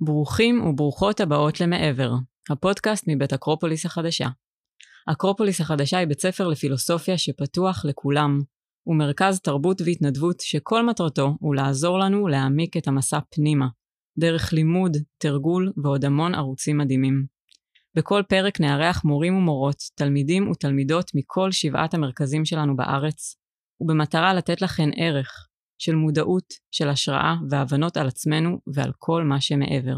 ברוכים וברוכות הבאות למעבר, הפודקאסט מבית אקרופוליס החדשה. אקרופוליס החדשה היא בית ספר לפילוסופיה שפתוח לכולם, ומרכז תרבות והתנדבות שכל מטרתו הוא לעזור לנו להעמיק את המסע פנימה, דרך לימוד, תרגול ועוד המון ערוצים מדהימים. בכל פרק נארח מורים ומורות, תלמידים ותלמידות מכל שבעת המרכזים שלנו בארץ, ובמטרה לתת לכן ערך, של מודעות, של השראה והבנות על עצמנו ועל כל מה שמעבר.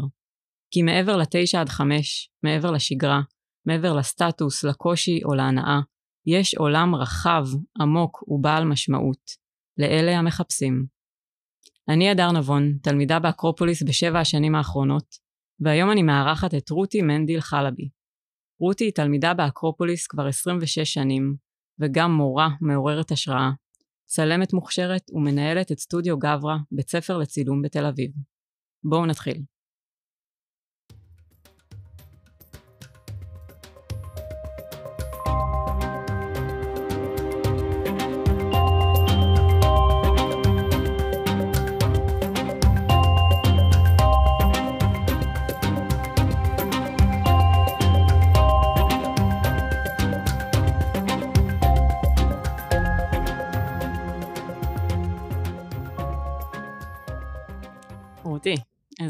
כי מעבר לתשע עד חמש, מעבר לשגרה, מעבר לסטטוס, לקושי או להנאה, יש עולם רחב, עמוק ובעל משמעות, לאלה המחפשים. אני הדר נבון, תלמידה באקרופוליס בשבע השנים האחרונות, והיום אני מארחת את רותי מנדיל חלבי. רותי היא תלמידה באקרופוליס כבר 26 שנים, וגם מורה מעוררת השראה, צלמת מוכשרת ומנהלת את סטודיו גברה, בית ספר לצילום בתל אביב. בואו נתחיל.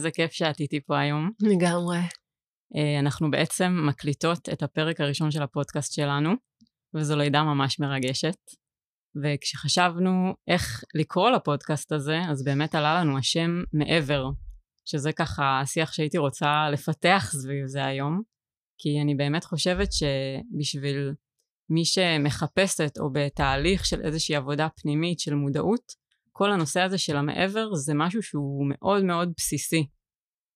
איזה כיף שאת איתי פה היום. לגמרי. אה, אנחנו בעצם מקליטות את הפרק הראשון של הפודקאסט שלנו, וזו לידה ממש מרגשת. וכשחשבנו איך לקרוא לפודקאסט הזה, אז באמת עלה לנו השם מעבר, שזה ככה השיח שהייתי רוצה לפתח סביב זה היום, כי אני באמת חושבת שבשביל מי שמחפשת או בתהליך של איזושהי עבודה פנימית של מודעות, כל הנושא הזה של המעבר זה משהו שהוא מאוד מאוד בסיסי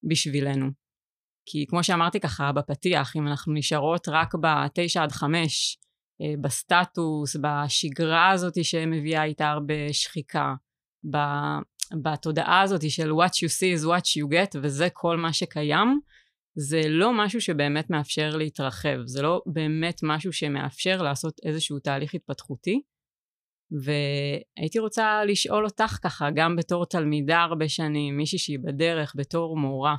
בשבילנו. כי כמו שאמרתי ככה בפתיח, אם אנחנו נשארות רק בתשע עד חמש, אה, בסטטוס, בשגרה הזאת שמביאה איתה הרבה שחיקה, בתודעה הזאת של what you see is what you get, וזה כל מה שקיים, זה לא משהו שבאמת מאפשר להתרחב, זה לא באמת משהו שמאפשר לעשות איזשהו תהליך התפתחותי. והייתי רוצה לשאול אותך ככה, גם בתור תלמידה הרבה שנים, מישהי שהיא בדרך, בתור מורה,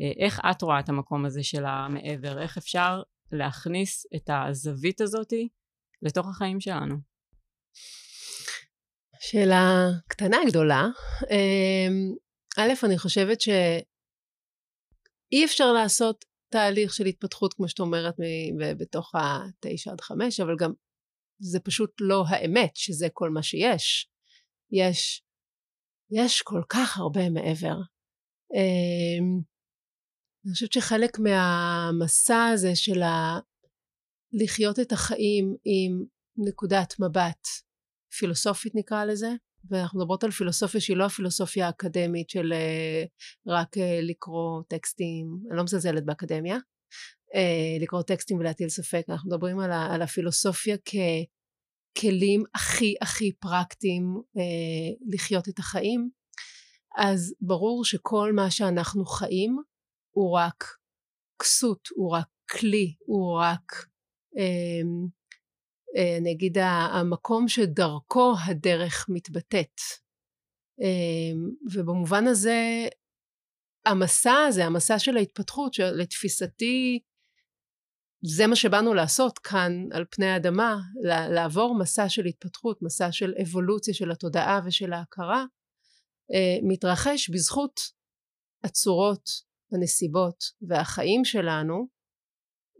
אה, איך את רואה את המקום הזה של המעבר? איך אפשר להכניס את הזווית הזאתי לתוך החיים שלנו? שאלה קטנה גדולה. אמ, א', אני חושבת שאי אפשר לעשות תהליך של התפתחות, כמו שאת אומרת, בתוך התשע עד חמש, אבל גם זה פשוט לא האמת שזה כל מה שיש. יש, יש כל כך הרבה מעבר. אמ, אני חושבת שחלק מהמסע הזה של ה... לחיות את החיים עם נקודת מבט פילוסופית נקרא לזה, ואנחנו מדברות על פילוסופיה שהיא לא הפילוסופיה האקדמית של אה, רק אה, לקרוא טקסטים, אני לא מזלזלת באקדמיה, לקרוא טקסטים ולהטיל ספק, אנחנו מדברים על, ה, על הפילוסופיה ככלים הכי הכי פרקטיים אה, לחיות את החיים, אז ברור שכל מה שאנחנו חיים הוא רק כסות, הוא רק כלי, הוא רק אה, אה, אני אגיד המקום שדרכו הדרך מתבטאת. אה, ובמובן הזה המסע הזה, המסע של ההתפתחות, שלתפיסתי זה מה שבאנו לעשות כאן על פני האדמה, לעבור מסע של התפתחות, מסע של אבולוציה של התודעה ושל ההכרה, אה, מתרחש בזכות הצורות, הנסיבות והחיים שלנו,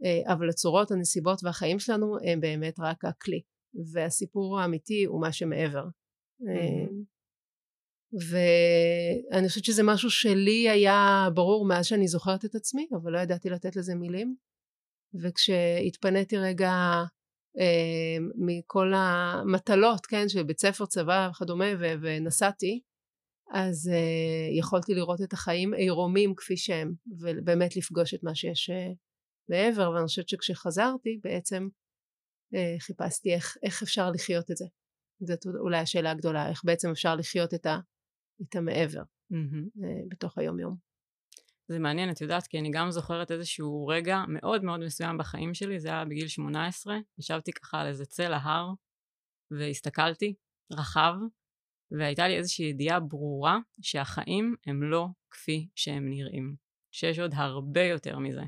אה, אבל הצורות, הנסיבות והחיים שלנו הם באמת רק הכלי, והסיפור האמיתי הוא מה שמעבר. Mm-hmm. ואני חושבת שזה משהו שלי היה ברור מאז שאני זוכרת את עצמי, אבל לא ידעתי לתת לזה מילים. וכשהתפניתי רגע אה, מכל המטלות, כן, של בית ספר, צבא וכדומה, ו- ונסעתי, אז אה, יכולתי לראות את החיים עירומים כפי שהם, ובאמת לפגוש את מה שיש אה, מעבר, ואני חושבת שכשחזרתי בעצם אה, חיפשתי איך, איך אפשר לחיות את זה. זאת אולי השאלה הגדולה, איך בעצם אפשר לחיות את ה... את המעבר mm-hmm. בתוך היום יום. זה מעניין, את יודעת, כי אני גם זוכרת איזשהו רגע מאוד מאוד מסוים בחיים שלי, זה היה בגיל 18, ישבתי ככה על איזה צל ההר, והסתכלתי רחב, והייתה לי איזושהי ידיעה ברורה שהחיים הם לא כפי שהם נראים. שיש עוד הרבה יותר מזה.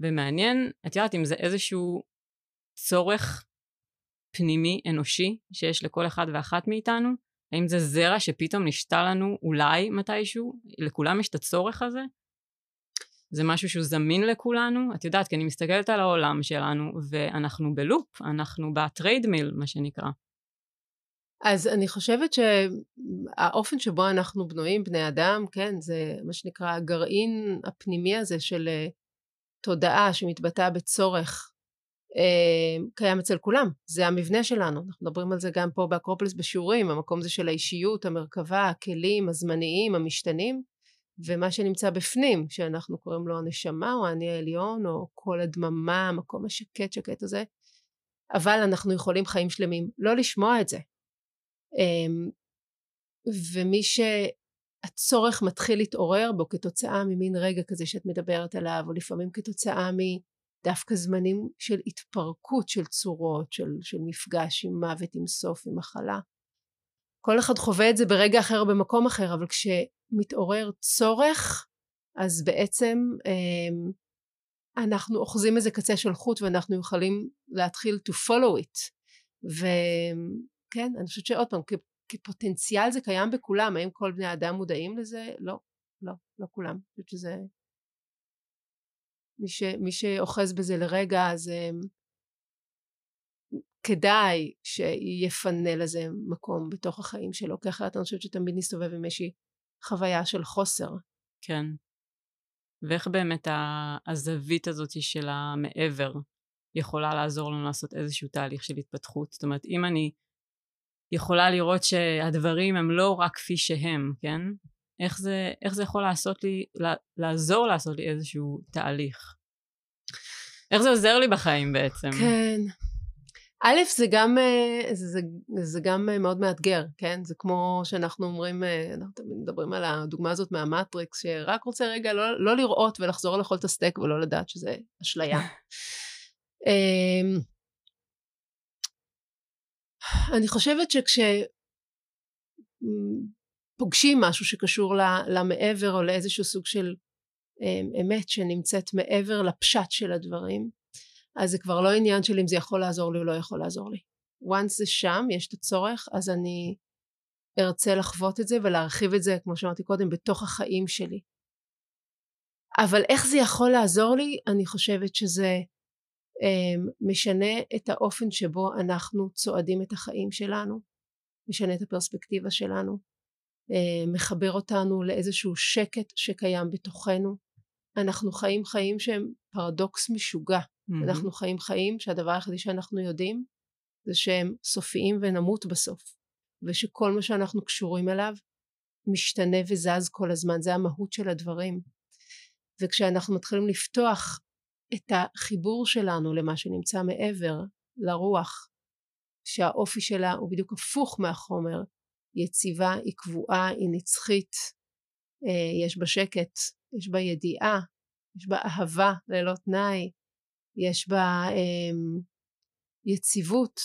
ומעניין, את יודעת, אם זה איזשהו צורך פנימי אנושי שיש לכל אחד ואחת מאיתנו, האם זה זרע שפתאום נשתל לנו אולי מתישהו? לכולם יש את הצורך הזה? זה משהו שהוא זמין לכולנו? את יודעת, כי אני מסתכלת על העולם שלנו, ואנחנו בלופ, אנחנו ב treadmill, מה שנקרא. אז אני חושבת שהאופן שבו אנחנו בנויים, בני אדם, כן, זה מה שנקרא הגרעין הפנימי הזה של אה, תודעה שמתבטאה בצורך קיים אצל כולם, זה המבנה שלנו, אנחנו מדברים על זה גם פה באקרופוליס בשיעורים, המקום זה של האישיות, המרכבה, הכלים, הזמניים, המשתנים, ומה שנמצא בפנים, שאנחנו קוראים לו הנשמה או האני העליון, או כל הדממה, המקום השקט שקט הזה, אבל אנחנו יכולים חיים שלמים. לא לשמוע את זה. אמ, ומי שהצורך מתחיל להתעורר בו כתוצאה ממין רגע כזה שאת מדברת עליו, או לפעמים כתוצאה מ... דווקא זמנים של התפרקות של צורות, של, של מפגש עם מוות, עם סוף, עם מחלה. כל אחד חווה את זה ברגע אחר במקום אחר, אבל כשמתעורר צורך, אז בעצם אה, אנחנו אוחזים איזה קצה של חוט ואנחנו יכולים להתחיל to follow it. וכן, אני חושבת שעוד פעם, כפוטנציאל זה קיים בכולם, האם כל בני האדם מודעים לזה? לא, לא, לא כולם. אני חושבת שזה מי, ש, מי שאוחז בזה לרגע אז um, כדאי שיפנה לזה מקום בתוך החיים שלו כי אחרת אני חושבת שתמיד נסתובב עם איזושהי חוויה של חוסר. כן. ואיך באמת הזווית הזאת של המעבר יכולה לעזור לנו לעשות איזשהו תהליך של התפתחות? זאת אומרת, אם אני יכולה לראות שהדברים הם לא רק כפי שהם, כן? איך זה, איך זה יכול לעשות לי, לעזור לעשות לי איזשהו תהליך. איך זה עוזר לי בחיים בעצם. כן. א', זה גם, אה, זה, זה, זה גם אה, מאוד מאתגר, כן? זה כמו שאנחנו אומרים, אה, אנחנו תמיד מדברים על הדוגמה הזאת מהמטריקס, שרק רוצה רגע לא, לא לראות ולחזור לאכול את הסטייק ולא לדעת שזה אשליה. אמ, אני חושבת שכש... פוגשים משהו שקשור למעבר או לאיזשהו סוג של אמ, אמת שנמצאת מעבר לפשט של הדברים אז זה כבר לא עניין של אם זה יכול לעזור לי או לא יכול לעזור לי. once זה שם יש את הצורך אז אני ארצה לחוות את זה ולהרחיב את זה כמו שאמרתי קודם בתוך החיים שלי. אבל איך זה יכול לעזור לי אני חושבת שזה um, משנה את האופן שבו אנחנו צועדים את החיים שלנו משנה את הפרספקטיבה שלנו מחבר אותנו לאיזשהו שקט שקיים בתוכנו. אנחנו חיים חיים שהם פרדוקס משוגע. Mm-hmm. אנחנו חיים חיים שהדבר היחידי שאנחנו יודעים זה שהם סופיים ונמות בסוף. ושכל מה שאנחנו קשורים אליו משתנה וזז כל הזמן. זה המהות של הדברים. וכשאנחנו מתחילים לפתוח את החיבור שלנו למה שנמצא מעבר, לרוח, שהאופי שלה הוא בדיוק הפוך מהחומר, יציבה, היא קבועה, היא נצחית, אה, יש בה שקט, יש בה ידיעה, יש בה אהבה ללא תנאי, יש בה אמ, יציבות.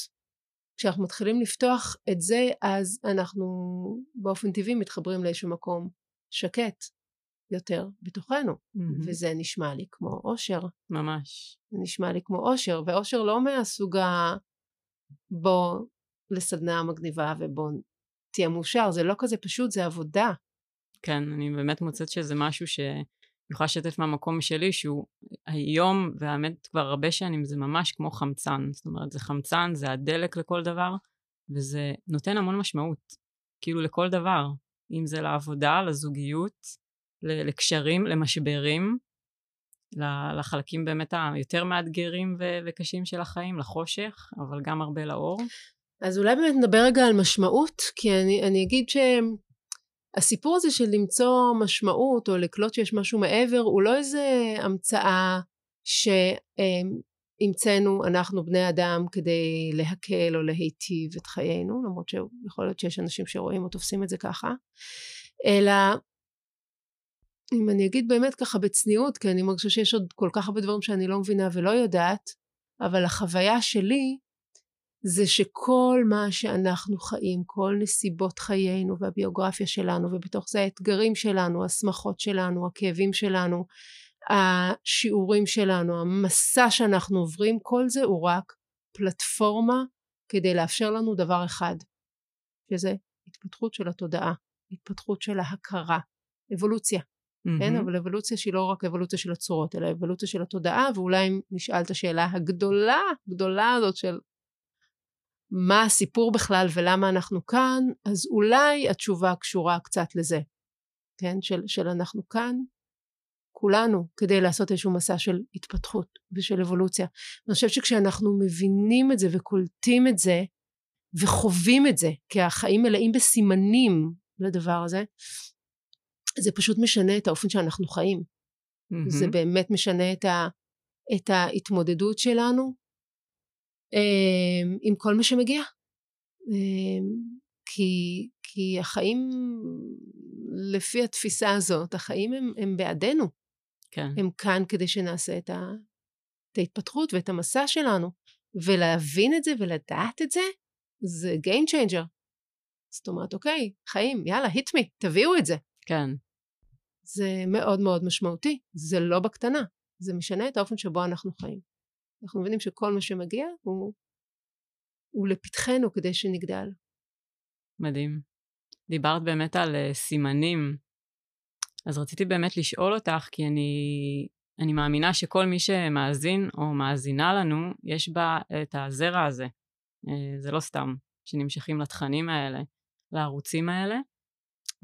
כשאנחנו מתחילים לפתוח את זה אז אנחנו באופן טבעי מתחברים לאיזשהו מקום שקט יותר בתוכנו mm-hmm. וזה נשמע לי כמו אושר. ממש. זה נשמע לי כמו אושר ואושר לא מהסוג ה... בוא לסדנה מגניבה ובוא תהיה מאושר, זה לא כזה פשוט, זה עבודה. כן, אני באמת מוצאת שזה משהו שאני יכולה לשתף מהמקום שלי, שהוא היום, והאמת כבר הרבה שנים, זה ממש כמו חמצן. זאת אומרת, זה חמצן, זה הדלק לכל דבר, וזה נותן המון משמעות, כאילו לכל דבר. אם זה לעבודה, לזוגיות, לקשרים, למשברים, לחלקים באמת היותר מאתגרים וקשים של החיים, לחושך, אבל גם הרבה לאור. אז אולי באמת נדבר רגע על משמעות, כי אני, אני אגיד שהסיפור הזה של למצוא משמעות או לקלוט שיש משהו מעבר הוא לא איזה המצאה שהמצאנו אנחנו בני אדם כדי להקל או להיטיב את חיינו, למרות שיכול להיות שיש אנשים שרואים או תופסים את זה ככה, אלא אם אני אגיד באמת ככה בצניעות, כי אני מרגישה שיש עוד כל כך הרבה דברים שאני לא מבינה ולא יודעת, אבל החוויה שלי זה שכל מה שאנחנו חיים, כל נסיבות חיינו והביוגרפיה שלנו, ובתוך זה האתגרים שלנו, השמחות שלנו, הכאבים שלנו, השיעורים שלנו, המסע שאנחנו עוברים, כל זה הוא רק פלטפורמה כדי לאפשר לנו דבר אחד, שזה התפתחות של התודעה, התפתחות של ההכרה, אבולוציה. Mm-hmm. כן, אבל אבולוציה שהיא לא רק אבולוציה של הצורות, אלא אבולוציה של התודעה, ואולי אם נשאל את השאלה הגדולה, גדולה הזאת של מה הסיפור בכלל ולמה אנחנו כאן, אז אולי התשובה קשורה קצת לזה, כן, של, של אנחנו כאן, כולנו, כדי לעשות איזשהו מסע של התפתחות ושל אבולוציה. אני חושבת שכשאנחנו מבינים את זה וקולטים את זה, וחווים את זה, כי החיים מלאים בסימנים לדבר הזה, זה פשוט משנה את האופן שאנחנו חיים. Mm-hmm. זה באמת משנה את, ה, את ההתמודדות שלנו עם כל מה שמגיע. אה, כי, כי החיים, לפי התפיסה הזאת, החיים הם, הם בעדנו. כן. הם כאן כדי שנעשה את, ה, את ההתפתחות ואת המסע שלנו. ולהבין את זה ולדעת את זה, זה Game Changer. זאת אומרת, אוקיי, חיים, יאללה, hit me, תביאו את זה. כן. זה מאוד מאוד משמעותי, זה לא בקטנה, זה משנה את האופן שבו אנחנו חיים. אנחנו מבינים שכל מה שמגיע הוא, הוא לפתחנו כדי שנגדל. מדהים. דיברת באמת על uh, סימנים, אז רציתי באמת לשאול אותך, כי אני, אני מאמינה שכל מי שמאזין או מאזינה לנו, יש בה את הזרע הזה. Uh, זה לא סתם שנמשכים לתכנים האלה, לערוצים האלה.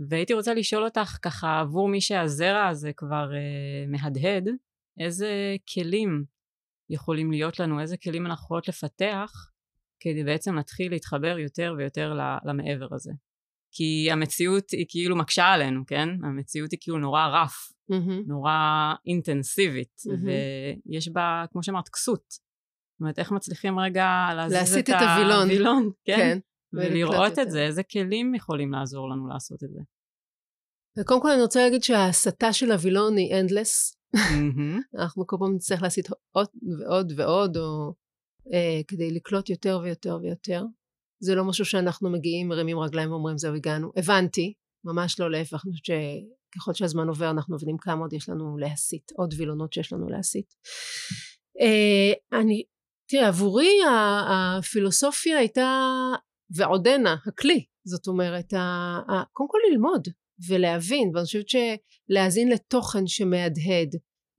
והייתי רוצה לשאול אותך ככה עבור מי שהזרע הזה כבר uh, מהדהד, איזה כלים יכולים להיות לנו, איזה כלים אנחנו יכולות לפתח כדי בעצם להתחיל להתחבר יותר ויותר למעבר הזה. כי המציאות היא כאילו מקשה עלינו, כן? המציאות היא כאילו נורא רף, mm-hmm. נורא אינטנסיבית, mm-hmm. ויש בה, כמו שאמרת, כסות. זאת אומרת, איך מצליחים רגע להזיז את, את הווילון, כן? כן. ולראות את זה, איזה כלים יכולים לעזור לנו לעשות את זה. וקודם כל אני רוצה להגיד שההסתה של הווילון היא endless. אנחנו כל פעם נצטרך להסיט עוד ועוד ועוד, או אה, כדי לקלוט יותר ויותר ויותר. זה לא משהו שאנחנו מגיעים, מרימים רגליים ואומרים זהו הגענו. הבנתי, ממש לא להפך, אני חושבת שככל שהזמן עובר אנחנו מבינים כמה עוד יש לנו להסיט, עוד וילונות שיש לנו להסיט. אה, אני, תראה, עבורי הפילוסופיה הייתה ועודנה הכלי, זאת אומרת, קודם כל ללמוד ולהבין, ואני חושבת שלהאזין לתוכן שמהדהד,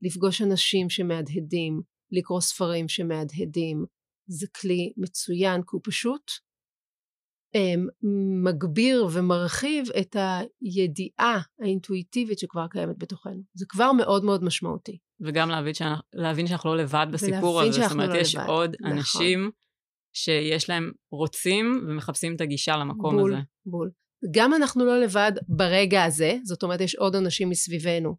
לפגוש אנשים שמהדהדים, לקרוא ספרים שמהדהדים, זה כלי מצוין, כי הוא פשוט אמ, מגביר ומרחיב את הידיעה האינטואיטיבית שכבר קיימת בתוכנו. זה כבר מאוד מאוד משמעותי. וגם להבין, שאנחנו, להבין שאנחנו לא לבד בסיפור הזה, זאת אומרת, לא יש לבד. עוד נכון. אנשים שיש להם, רוצים ומחפשים את הגישה למקום בול, הזה. בול, בול. גם אנחנו לא לבד ברגע הזה, זאת אומרת, יש עוד אנשים מסביבנו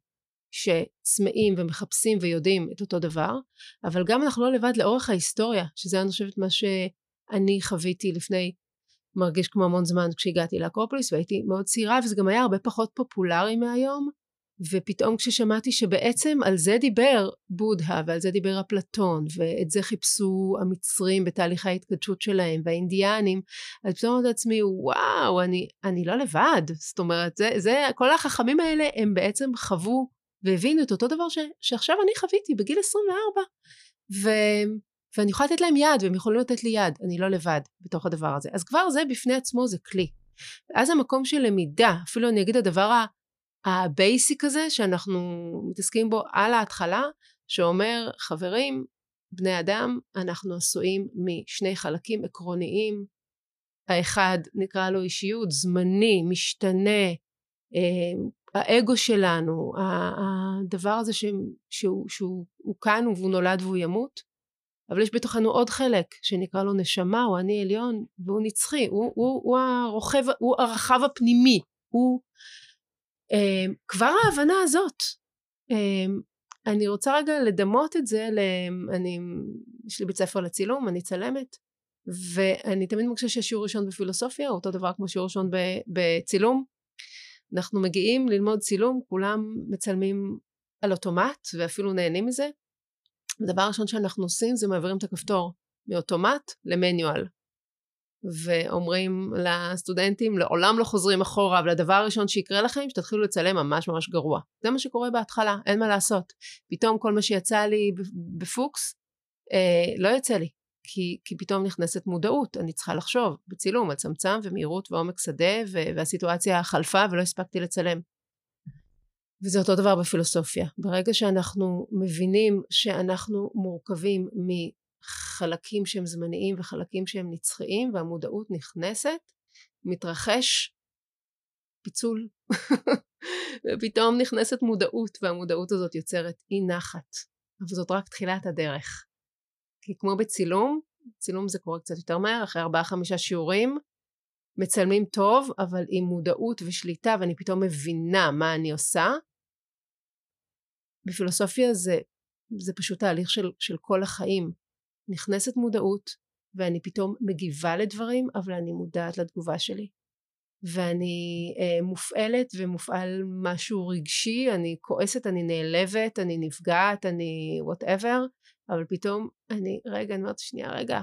שצמאים ומחפשים ויודעים את אותו דבר, אבל גם אנחנו לא לבד לאורך ההיסטוריה, שזה אני חושבת מה שאני חוויתי לפני מרגיש כמו המון זמן כשהגעתי לאקרופוליס והייתי מאוד צעירה וזה גם היה הרבה פחות פופולרי מהיום ופתאום כששמעתי שבעצם על זה דיבר בודהה ועל זה דיבר אפלטון ואת זה חיפשו המצרים בתהליכי ההתקדשות שלהם והאינדיאנים אז פתאום אמרתי לעצמי וואו אני, אני לא לבד. זאת אומרת זה, זה כל החכמים האלה הם בעצם חוו והבינו את אותו דבר ש, שעכשיו אני חוויתי בגיל 24 ו, ואני יכולה לתת להם יד והם יכולים לתת לי יד אני לא לבד בתוך הדבר הזה. אז כבר זה בפני עצמו זה כלי. ואז המקום של למידה אפילו אני אגיד הדבר ה basic הזה שאנחנו מתעסקים בו על ההתחלה שאומר חברים בני אדם אנחנו עשויים משני חלקים עקרוניים. האחד נקרא לו אישיות זמני משתנה אה, האגו שלנו הדבר הזה שהוא, שהוא, שהוא כאן והוא נולד והוא ימות. אבל יש בתוכנו עוד חלק שנקרא לו נשמה הוא אני עליון והוא נצחי הוא, הוא, הוא הרוכב הוא הרחב הפנימי הוא כבר ההבנה הזאת. אה, אני רוצה רגע לדמות את זה ל... אני, יש לי בית ספר לצילום אני צלמת ואני תמיד מרגישה שהשיעור ראשון בפילוסופיה אותו דבר כמו שיעור ראשון בצילום. אנחנו מגיעים ללמוד צילום כולם מצלמים על אוטומט ואפילו נהנים מזה. הדבר הראשון שאנחנו עושים זה מעבירים את הכפתור מאוטומט למניואל ואומרים לסטודנטים, לעולם לא חוזרים אחורה, אבל הדבר הראשון שיקרה לכם, שתתחילו לצלם ממש ממש גרוע. זה מה שקורה בהתחלה, אין מה לעשות. פתאום כל מה שיצא לי בפוקס, אה, לא יוצא לי. כי, כי פתאום נכנסת מודעות, אני צריכה לחשוב בצילום על צמצם ומהירות ועומק שדה, והסיטואציה חלפה ולא הספקתי לצלם. וזה אותו דבר בפילוסופיה. ברגע שאנחנו מבינים שאנחנו מורכבים מחלקים שהם זמניים וחלקים שהם נצחיים והמודעות נכנסת, מתרחש פיצול. ופתאום נכנסת מודעות והמודעות הזאת יוצרת אי נחת. אבל זאת רק תחילת הדרך. כי כמו בצילום, צילום זה קורה קצת יותר מהר, אחרי ארבעה חמישה שיעורים, מצלמים טוב, אבל עם מודעות ושליטה, ואני פתאום מבינה מה אני עושה, בפילוסופיה זה, זה פשוט תהליך של, של כל החיים. נכנסת מודעות ואני פתאום מגיבה לדברים אבל אני מודעת לתגובה שלי. ואני אה, מופעלת ומופעל משהו רגשי, אני כועסת, אני נעלבת, אני נפגעת, אני whatever, אבל פתאום אני, רגע, אני אומרת שנייה, רגע,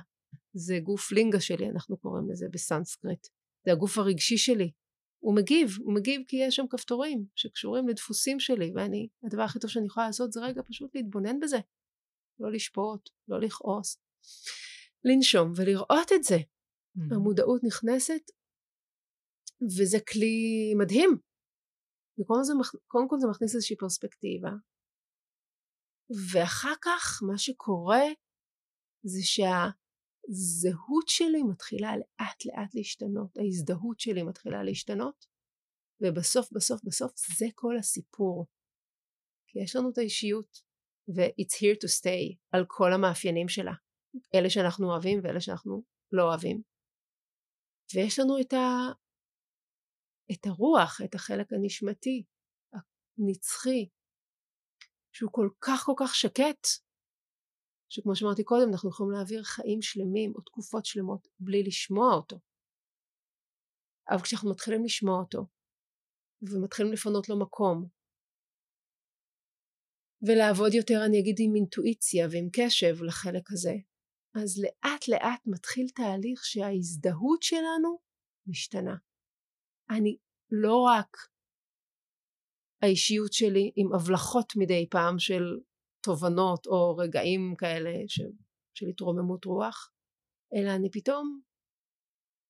זה גוף לינגה שלי, אנחנו קוראים לזה בסנסקריט. זה הגוף הרגשי שלי, הוא מגיב, הוא מגיב כי יש שם כפתורים שקשורים לדפוסים שלי ואני, הדבר הכי טוב שאני יכולה לעשות זה רגע פשוט להתבונן בזה, לא לשפוט, לא לכעוס, לנשום ולראות את זה. Mm-hmm. המודעות נכנסת וזה כלי מדהים. וקודם זה, קודם כל זה מכניס איזושהי פרספקטיבה ואחר כך מה שקורה זה שה... הזהות שלי מתחילה לאט לאט להשתנות, ההזדהות שלי מתחילה להשתנות, ובסוף בסוף בסוף זה כל הסיפור. כי יש לנו את האישיות, ו-it's here to stay על כל המאפיינים שלה, אלה שאנחנו אוהבים ואלה שאנחנו לא אוהבים. ויש לנו את, ה... את הרוח, את החלק הנשמתי, הנצחי, שהוא כל כך כל כך שקט, שכמו שאמרתי קודם אנחנו יכולים להעביר חיים שלמים או תקופות שלמות בלי לשמוע אותו אבל כשאנחנו מתחילים לשמוע אותו ומתחילים לפנות לו מקום ולעבוד יותר אני אגיד עם אינטואיציה ועם קשב לחלק הזה אז לאט לאט מתחיל תהליך שההזדהות שלנו משתנה אני לא רק האישיות שלי עם הבלחות מדי פעם של תובנות או רגעים כאלה ש, של התרוממות רוח, אלא אני פתאום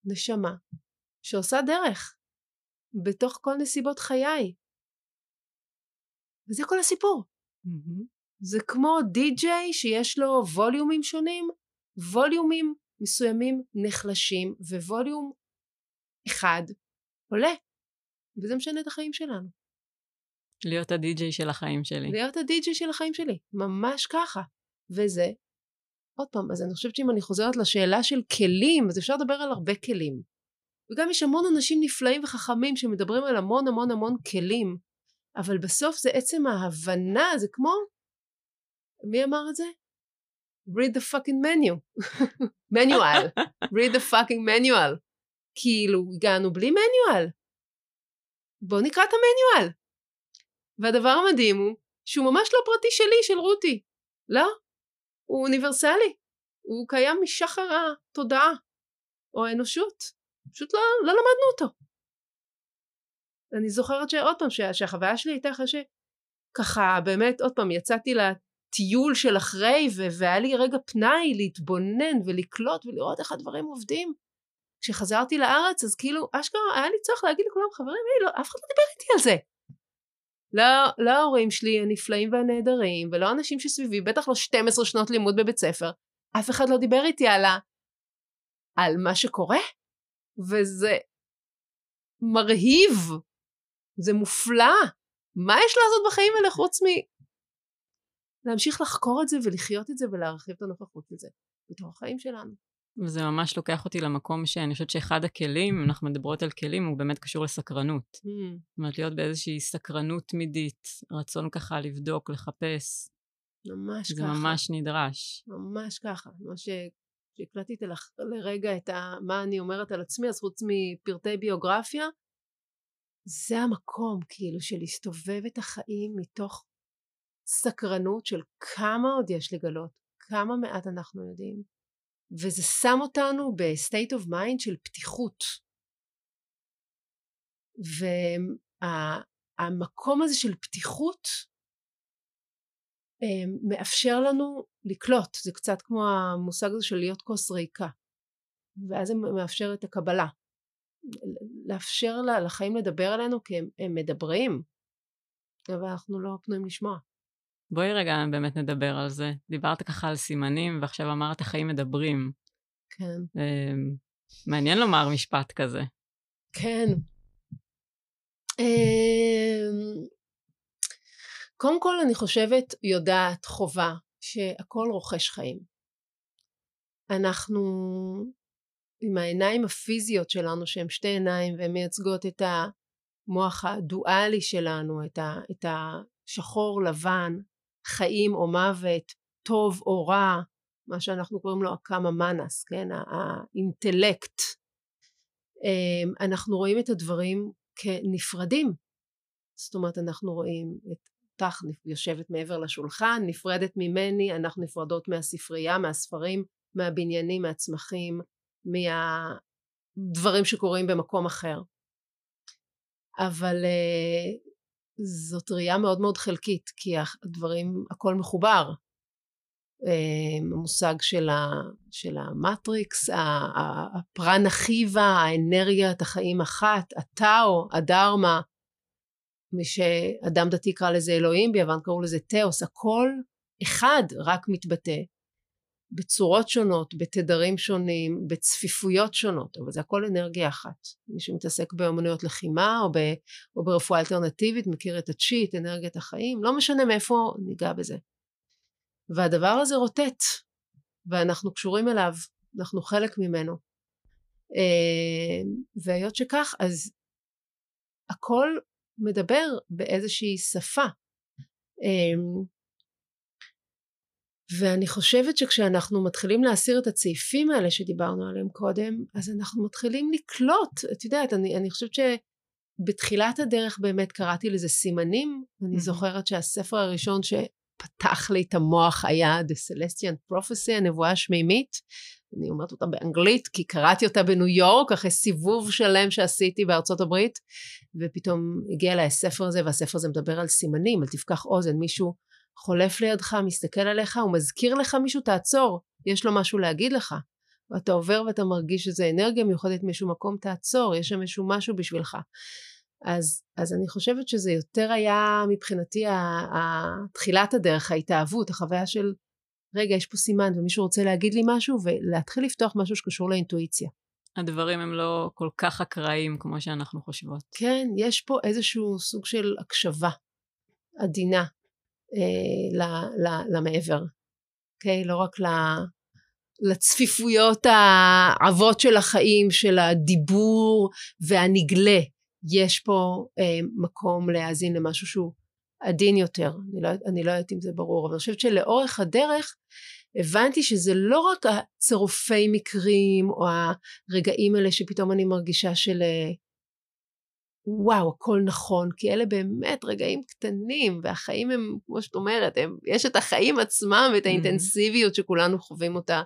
נשמה שעושה דרך בתוך כל נסיבות חיי. וזה כל הסיפור. Mm-hmm. זה כמו די-ג'יי שיש לו ווליומים שונים, ווליומים מסוימים נחלשים וווליום אחד עולה. וזה משנה את החיים שלנו. להיות הדי-ג'יי של החיים שלי. להיות הדי-ג'יי של החיים שלי, ממש ככה. וזה, עוד פעם, אז אני חושבת שאם אני חוזרת לשאלה של כלים, אז אפשר לדבר על הרבה כלים. וגם יש המון אנשים נפלאים וחכמים שמדברים על המון המון המון כלים, אבל בסוף זה עצם ההבנה, זה כמו, מי אמר את זה? read the fucking menu. manual. read the fucking manual. כאילו, הגענו בלי manual. בואו נקרא את המניואל. והדבר המדהים הוא שהוא ממש לא פרטי שלי, של רותי. לא, הוא אוניברסלי. הוא קיים משחר התודעה, או האנושות. פשוט לא, לא למדנו אותו. אני זוכרת שעוד פעם, שה, שהחוויה שלי הייתה אחרי שככה באמת, עוד פעם, יצאתי לטיול של אחרי, ו- והיה לי רגע פנאי להתבונן ולקלוט ולראות איך הדברים עובדים. כשחזרתי לארץ, אז כאילו, אשכרה היה לי צורך להגיד לכולם, חברים, היי, לא, אף אחד לא דיבר איתי על זה. לא, לא ההורים שלי הנפלאים והנהדרים, ולא אנשים שסביבי, בטח לא 12 שנות לימוד בבית ספר, אף אחד לא דיבר איתי על, ה... על מה שקורה, וזה מרהיב, זה מופלא. מה יש לעשות בחיים האלה חוץ מ... להמשיך לחקור את זה ולחיות את זה ולהרחיב את הנוכחות לזה בתוך החיים שלנו. וזה ממש לוקח אותי למקום שאני חושבת שאחד הכלים, אנחנו מדברות על כלים, הוא באמת קשור לסקרנות. Mm. זאת אומרת, להיות באיזושהי סקרנות תמידית, רצון ככה לבדוק, לחפש. ממש זה ככה. זה ממש נדרש. ממש ככה. מה שהקלטתי לך לרגע את ה... מה אני אומרת על עצמי, אז חוץ מפרטי ביוגרפיה, זה המקום כאילו של להסתובב את החיים מתוך סקרנות של כמה עוד יש לגלות, כמה מעט אנחנו יודעים. וזה שם אותנו ב state of mind של פתיחות. והמקום הזה של פתיחות אה, מאפשר לנו לקלוט, זה קצת כמו המושג הזה של להיות כוס ריקה, ואז זה מאפשר את הקבלה. לאפשר לחיים לדבר עלינו כי הם, הם מדברים, אבל אנחנו לא פנויים לשמוע. בואי רגע באמת נדבר על זה. דיברת ככה על סימנים, ועכשיו אמרת חיים מדברים. כן. אמ, מעניין לומר משפט כזה. כן. אמ, קודם כל אני חושבת, יודעת, חובה, שהכל רוכש חיים. אנחנו עם העיניים הפיזיות שלנו, שהן שתי עיניים והן מייצגות את המוח הדואלי שלנו, את, ה, את השחור לבן, חיים או מוות, טוב או רע, מה שאנחנו קוראים לו הקאמה מנס, כן, האינטלקט. אמ, אנחנו רואים את הדברים כנפרדים. זאת אומרת, אנחנו רואים את אותך יושבת מעבר לשולחן, נפרדת ממני, אנחנו נפרדות מהספרייה, מהספרים, מהבניינים, מהצמחים, מהדברים שקורים במקום אחר. אבל uh, זאת ראייה מאוד מאוד חלקית, כי הדברים, הכל מחובר. Uh, המושג של, ה, של המטריקס, הפרנה חיבה, האנרגיית החיים אחת, הטאו, הדרמה, מי שאדם דתי קרא לזה אלוהים, ביוון קראו לזה תאוס, הכל אחד רק מתבטא בצורות שונות, בתדרים שונים, בצפיפויות שונות, אבל זה הכל אנרגיה אחת. מי שמתעסק באמנויות לחימה או, ב, או ברפואה אלטרנטיבית מכיר את הצ'י, את אנרגיית החיים, לא משנה מאיפה ניגע בזה. והדבר הזה רוטט, ואנחנו קשורים אליו, אנחנו חלק ממנו. אה, והיות שכך, אז הכל מדבר באיזושהי שפה. ואני חושבת שכשאנחנו מתחילים להסיר את הצעיפים האלה שדיברנו עליהם קודם, אז אנחנו מתחילים לקלוט, את יודעת, אני, אני חושבת שבתחילת הדרך באמת קראתי לזה סימנים, אני. זוכרת שהספר הראשון שפתח לי את המוח היה The Celestian Prophecy, הנבואה השמימית, אני אומרת אותה באנגלית, כי קראתי אותה בניו יורק, אחרי סיבוב שלם שעשיתי בארצות הברית, ופתאום הגיע אליי הספר הזה, והספר הזה מדבר על סימנים, על תפקח אוזן, מישהו חולף לידך, מסתכל עליך, הוא מזכיר לך מישהו, תעצור, יש לו משהו להגיד לך. ואתה עובר ואתה מרגיש שזה אנרגיה מיוחדת מאיזשהו מקום, תעצור, יש שם איזשהו משהו בשבילך. אז, אז אני חושבת שזה יותר היה מבחינתי תחילת הדרך, ההתאהבות, החוויה של רגע, יש פה סימן ומישהו רוצה להגיד לי משהו, ולהתחיל לפתוח משהו שקשור לאינטואיציה. הדברים הם לא כל כך אקראיים כמו שאנחנו חושבות. כן, יש פה איזשהו סוג של הקשבה עדינה, אה, למעבר, אוקיי? לא רק לצפיפויות העבות של החיים, של הדיבור והנגלה, יש פה אה, מקום להאזין למשהו שהוא עדין יותר. אני לא, אני לא יודעת אם זה ברור, אבל אני חושבת שלאורך הדרך הבנתי שזה לא רק הצירופי מקרים או הרגעים האלה שפתאום אני מרגישה של אה, וואו, הכל נכון, כי אלה באמת רגעים קטנים, והחיים הם, כמו שאת אומרת, הם, יש את החיים עצמם ואת האינטנסיביות שכולנו חווים אותה,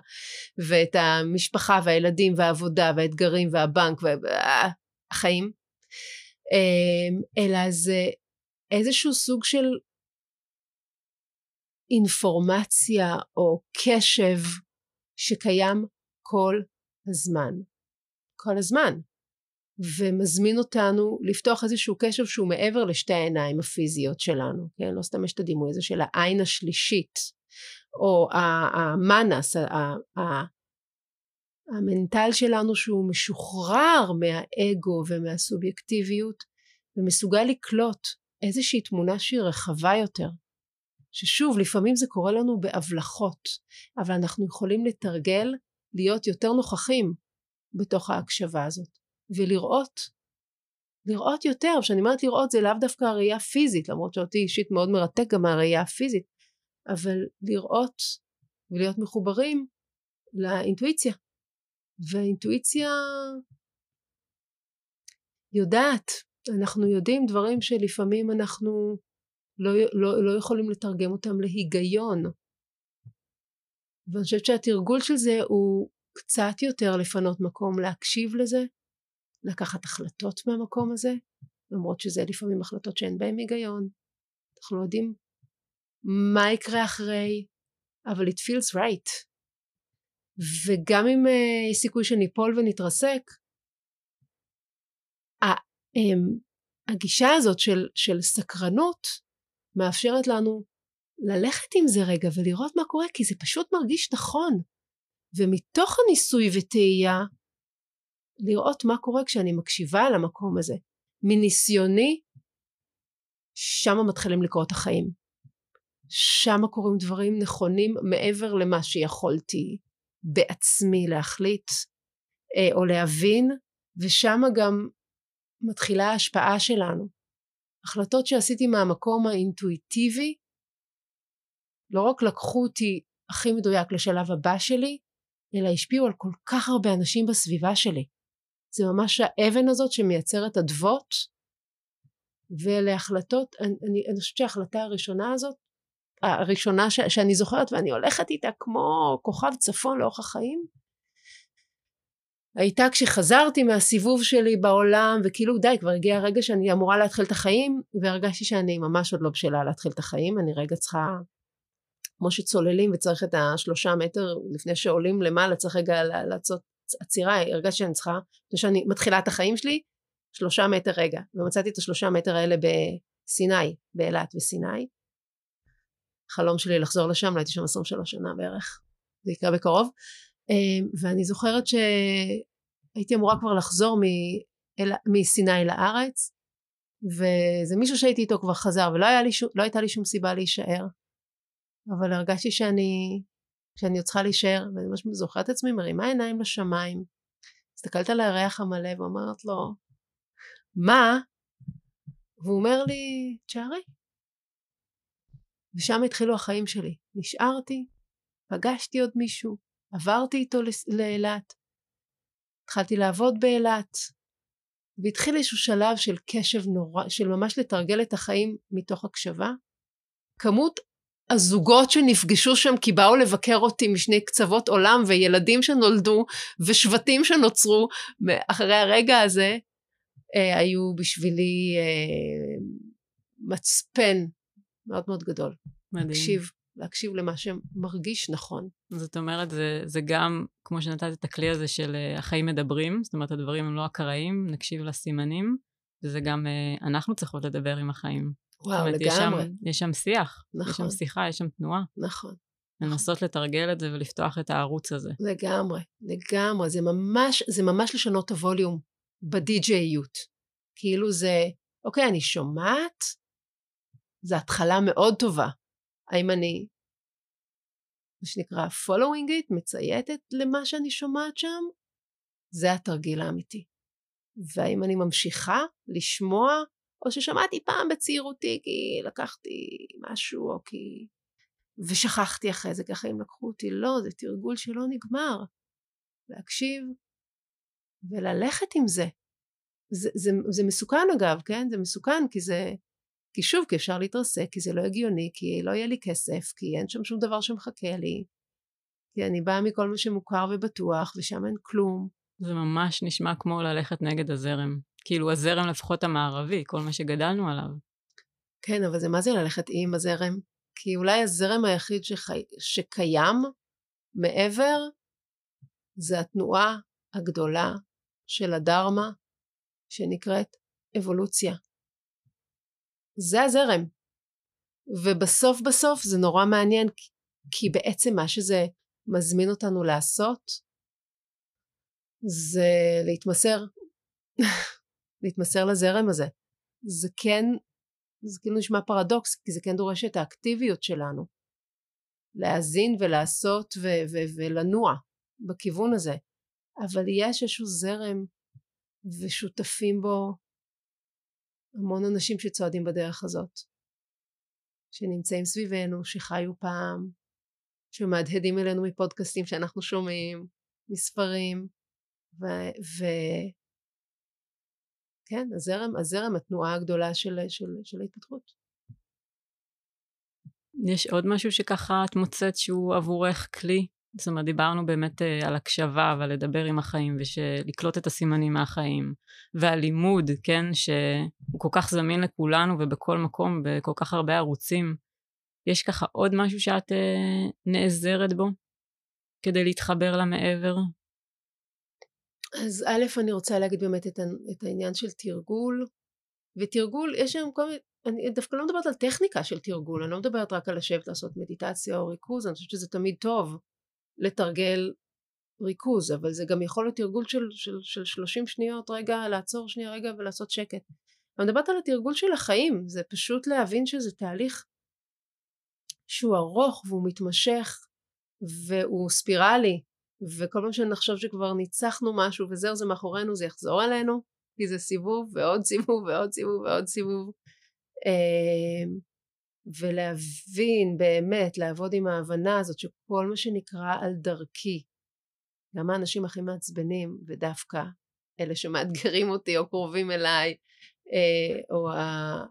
ואת המשפחה והילדים והעבודה והאתגרים והבנק והחיים, אמ, אלא זה איזשהו סוג של אינפורמציה או קשב שקיים כל הזמן. כל הזמן. ומזמין אותנו לפתוח איזשהו קשב שהוא מעבר לשתי העיניים הפיזיות שלנו, כן? לא סתם יש את הדימוי הזה של העין השלישית, או המאנס, המנטל שלנו שהוא משוחרר מהאגו ומהסובייקטיביות ומסוגל לקלוט איזושהי תמונה שהיא רחבה יותר. ששוב, לפעמים זה קורה לנו בהבלחות, אבל אנחנו יכולים לתרגל להיות יותר נוכחים בתוך ההקשבה הזאת. ולראות, לראות יותר, כשאני אומרת לראות זה לאו דווקא הראייה הפיזית, למרות שאותי אישית מאוד מרתק גם הראייה הפיזית, אבל לראות ולהיות מחוברים לאינטואיציה. והאינטואיציה יודעת, אנחנו יודעים דברים שלפעמים אנחנו לא, לא, לא יכולים לתרגם אותם להיגיון. ואני חושבת שהתרגול של זה הוא קצת יותר לפנות מקום להקשיב לזה, לקחת החלטות מהמקום הזה, למרות שזה לפעמים החלטות שאין בהן היגיון. אנחנו לא יודעים מה יקרה אחרי, אבל it feels right. וגם אם uh, יש סיכוי שניפול ונתרסק, אמ, הגישה הזאת של, של סקרנות מאפשרת לנו ללכת עם זה רגע ולראות מה קורה, כי זה פשוט מרגיש נכון. ומתוך הניסוי וטעייה, לראות מה קורה כשאני מקשיבה על המקום הזה. מניסיוני, שמה מתחילים לקרות החיים. שמה קורים דברים נכונים מעבר למה שיכולתי בעצמי להחליט אה, או להבין, ושמה גם מתחילה ההשפעה שלנו. החלטות שעשיתי מהמקום האינטואיטיבי לא רק לקחו אותי הכי מדויק לשלב הבא שלי, אלא השפיעו על כל כך הרבה אנשים בסביבה שלי. זה ממש האבן הזאת שמייצרת אדוות, ואלה החלטות, אני, אני, חושבת שההחלטה הראשונה הזאת, הראשונה ש, שאני זוכרת ואני הולכת איתה כמו כוכב צפון לאורך החיים, הייתה כשחזרתי מהסיבוב שלי בעולם וכאילו די כבר הגיע הרגע שאני אמורה להתחיל את החיים והרגשתי שאני ממש עוד לא בשלה להתחיל את החיים אני רגע צריכה כמו שצוללים וצריך את השלושה מטר לפני שעולים למעלה צריך רגע לעשות עצירה הרגשתי שאני צריכה לפני שאני מתחילה את החיים שלי שלושה מטר רגע ומצאתי את השלושה מטר האלה בסיני באילת וסיני. חלום שלי לחזור לשם לא הייתי שם 23 שנה בערך זה יקרה בקרוב. אמ, ואני זוכרת שהייתי אמורה כבר לחזור מסיני לארץ וזה מישהו שהייתי איתו כבר חזר ולא לי שום, לא הייתה לי שום סיבה להישאר אבל הרגשתי שאני שאני עוד צריכה להישאר ואני ממש זוכרת את עצמי מרימה עיניים לשמיים הסתכלת על הירח המלא ואומרת לו מה? והוא אומר לי תשארי ושם התחילו החיים שלי נשארתי פגשתי עוד מישהו עברתי איתו לאילת, התחלתי לעבוד באילת, והתחיל איזשהו שלב של קשב נורא, של ממש לתרגל את החיים מתוך הקשבה. כמות הזוגות שנפגשו שם כי באו לבקר אותי משני קצוות עולם וילדים שנולדו ושבטים שנוצרו אחרי הרגע הזה אה, היו בשבילי אה, מצפן מאוד מאוד גדול. מדהים. להקשיב להקשיב למה שמרגיש נכון. זאת אומרת, זה, זה גם, כמו שנתת את הכלי הזה של uh, החיים מדברים, זאת אומרת, הדברים הם לא אקראיים, נקשיב לסימנים, וזה גם, uh, אנחנו צריכות לדבר עם החיים. וואו, לגמרי. יש שם, יש שם שיח, נכון. יש שם שיחה, יש שם תנועה. נכון. לנסות. לתרגל את זה ולפתוח את הערוץ הזה. לגמרי, לגמרי. זה ממש, זה ממש לשנות את הווליום בדי-ג'איות. כאילו זה, אוקיי, אני שומעת, זו התחלה מאוד טובה. האם אני, מה שנקרא following it, מצייתת למה שאני שומעת שם? זה התרגיל האמיתי. והאם אני ממשיכה לשמוע, או ששמעתי פעם בצעירותי כי לקחתי משהו, או כי... ושכחתי אחרי זה, ככה הם לקחו אותי. לא, זה תרגול שלא נגמר. להקשיב וללכת עם זה. זה, זה, זה מסוכן אגב, כן? זה מסוכן כי זה כי שוב, כי אפשר להתרסק, כי זה לא הגיוני, כי לא יהיה לי כסף, כי אין שם שום דבר שמחכה לי, כי אני באה מכל מה שמוכר ובטוח, ושם אין כלום. זה ממש נשמע כמו ללכת נגד הזרם. כאילו הזרם לפחות המערבי, כל מה שגדלנו עליו. כן, אבל זה מה זה ללכת עם הזרם? כי אולי הזרם היחיד שחי... שקיים מעבר זה התנועה הגדולה של הדרמה שנקראת אבולוציה. זה הזרם. ובסוף בסוף זה נורא מעניין כי בעצם מה שזה מזמין אותנו לעשות זה להתמסר, להתמסר לזרם הזה. זה כן, זה כאילו נשמע פרדוקס כי זה כן דורש את האקטיביות שלנו. להאזין ולעשות ו- ו- ולנוע בכיוון הזה. אבל יש איזשהו זרם ושותפים בו המון אנשים שצועדים בדרך הזאת, שנמצאים סביבנו, שחיו פעם, שמהדהדים אלינו מפודקאסטים שאנחנו שומעים, מספרים, ו... ו... כן, הזרם, הזרם, התנועה הגדולה של, של, של ההתפתחות. יש עוד משהו שככה את מוצאת שהוא עבורך כלי זאת אומרת, דיברנו באמת uh, על הקשבה ועל לדבר עם החיים ולקלוט את הסימנים מהחיים, והלימוד, כן, שהוא כל כך זמין לכולנו ובכל מקום, בכל כך הרבה ערוצים. יש ככה עוד משהו שאת uh, נעזרת בו כדי להתחבר למעבר? אז א', אני רוצה להגיד באמת את, את העניין של תרגול, ותרגול, יש היום כל מיני, אני דווקא לא מדברת על טכניקה של תרגול, אני לא מדברת רק על לשבת לעשות מדיטציה או ריכוז, אני חושבת שזה תמיד טוב לתרגל ריכוז, אבל זה גם יכול להיות תרגול של, של, של 30 שניות, רגע, לעצור שנייה רגע ולעשות שקט. אני מדברת על התרגול של החיים, זה פשוט להבין שזה תהליך שהוא ארוך והוא מתמשך והוא ספירלי, וכל פעם שנחשוב שכבר ניצחנו משהו וזהו זה מאחורינו זה יחזור אלינו, כי זה סיבוב ועוד סיבוב ועוד סיבוב ועוד סיבוב. אמ, ולהבין באמת, לעבוד עם ההבנה הזאת שכל מה שנקרא על דרכי, גם האנשים הכי מעצבנים ודווקא אלה שמאתגרים אותי או קרובים אליי, אה, או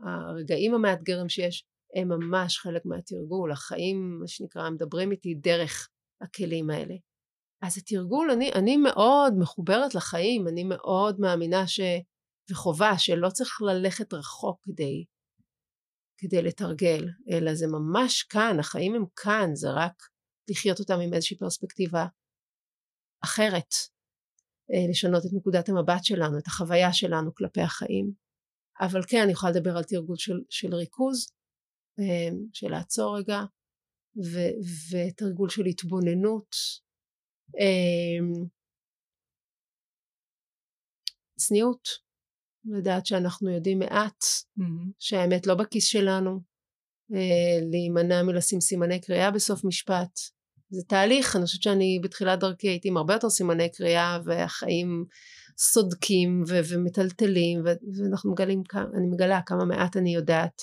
הרגעים המאתגרים שיש, הם ממש חלק מהתרגול, החיים מה שנקרא מדברים איתי דרך הכלים האלה. אז התרגול, אני, אני מאוד מחוברת לחיים, אני מאוד מאמינה ש... וחובה שלא צריך ללכת רחוק כדי כדי לתרגל, אלא זה ממש כאן, החיים הם כאן, זה רק לחיות אותם עם איזושהי פרספקטיבה אחרת, אה, לשנות את נקודת המבט שלנו, את החוויה שלנו כלפי החיים. אבל כן, אני יכולה לדבר על תרגול של, של ריכוז, אה, של לעצור רגע, ו, ותרגול של התבוננות. אה, צניעות, לדעת שאנחנו יודעים מעט. שהאמת לא בכיס שלנו, אה, להימנע מלשים סימני קריאה בסוף משפט. זה תהליך, אני חושבת שאני בתחילת דרכי הייתי עם הרבה יותר סימני קריאה והחיים סודקים ו- ומטלטלים ו- ואנחנו מגלים, אני מגלה כמה מעט אני יודעת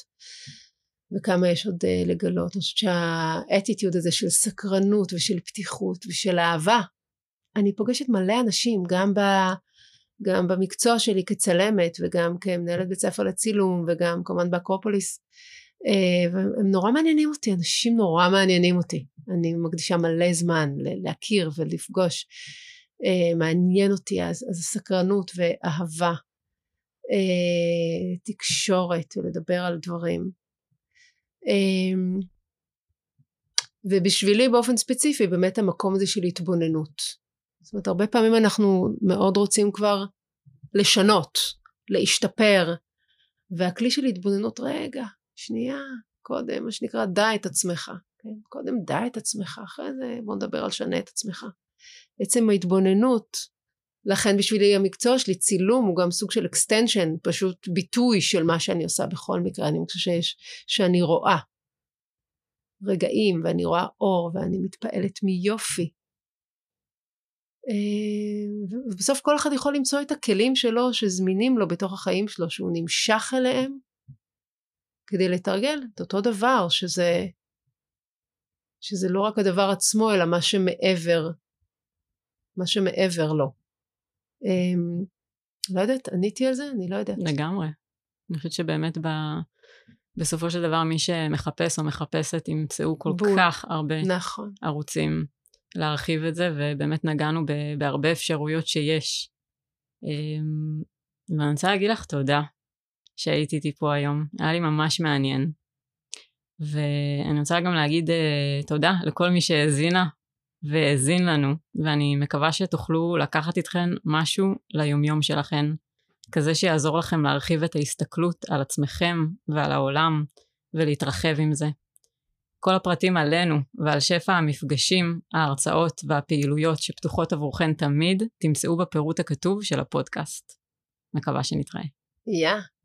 וכמה יש עוד uh, לגלות. אני חושבת שהאטיטיוד הזה של סקרנות ושל פתיחות ושל אהבה, אני פוגשת מלא אנשים גם ב... גם במקצוע שלי כצלמת וגם כמנהלת בית ספר לצילום וגם כמובן באקרופוליס אה, והם נורא מעניינים אותי, אנשים נורא מעניינים אותי. אני מקדישה מלא זמן להכיר ולפגוש. אה, מעניין אותי אז, אז סקרנות ואהבה, אה, תקשורת ולדבר על דברים. ובשבילי באופן ספציפי באמת המקום הזה של התבוננות. זאת אומרת הרבה פעמים אנחנו מאוד רוצים כבר לשנות, להשתפר והכלי של התבוננות רגע שנייה קודם מה שנקרא דע את עצמך כן? קודם דע את עצמך אחרי זה בוא נדבר על שנה את עצמך עצם ההתבוננות לכן בשבילי המקצוע שלי צילום הוא גם סוג של extension פשוט ביטוי של מה שאני עושה בכל מקרה אני חושבת שיש שאני רואה רגעים ואני רואה אור ואני מתפעלת מיופי אה, ובסוף כל אחד יכול למצוא את הכלים שלו שזמינים לו בתוך החיים שלו שהוא נמשך אליהם כדי לתרגל את אותו דבר שזה שזה לא רק הדבר עצמו אלא מה שמעבר מה שמעבר לו. אמ, לא יודעת, עניתי על זה? אני לא יודעת. לגמרי. אני חושבת שבאמת ב... בסופו של דבר מי שמחפש או מחפשת ימצאו כל בול. כך הרבה נכון. ערוצים להרחיב את זה, ובאמת נגענו בהרבה אפשרויות שיש. אמ, ואני רוצה להגיד לך תודה שהיית איתי פה היום, היה לי ממש מעניין. ואני רוצה גם להגיד uh, תודה לכל מי שהאזינה והאזין לנו, ואני מקווה שתוכלו לקחת איתכן משהו ליומיום שלכן, כזה שיעזור לכם להרחיב את ההסתכלות על עצמכם ועל העולם ולהתרחב עם זה. כל הפרטים עלינו ועל שפע המפגשים, ההרצאות והפעילויות שפתוחות עבורכן תמיד, תמצאו בפירוט הכתוב של הפודקאסט. מקווה שנתראה. יא. Yeah.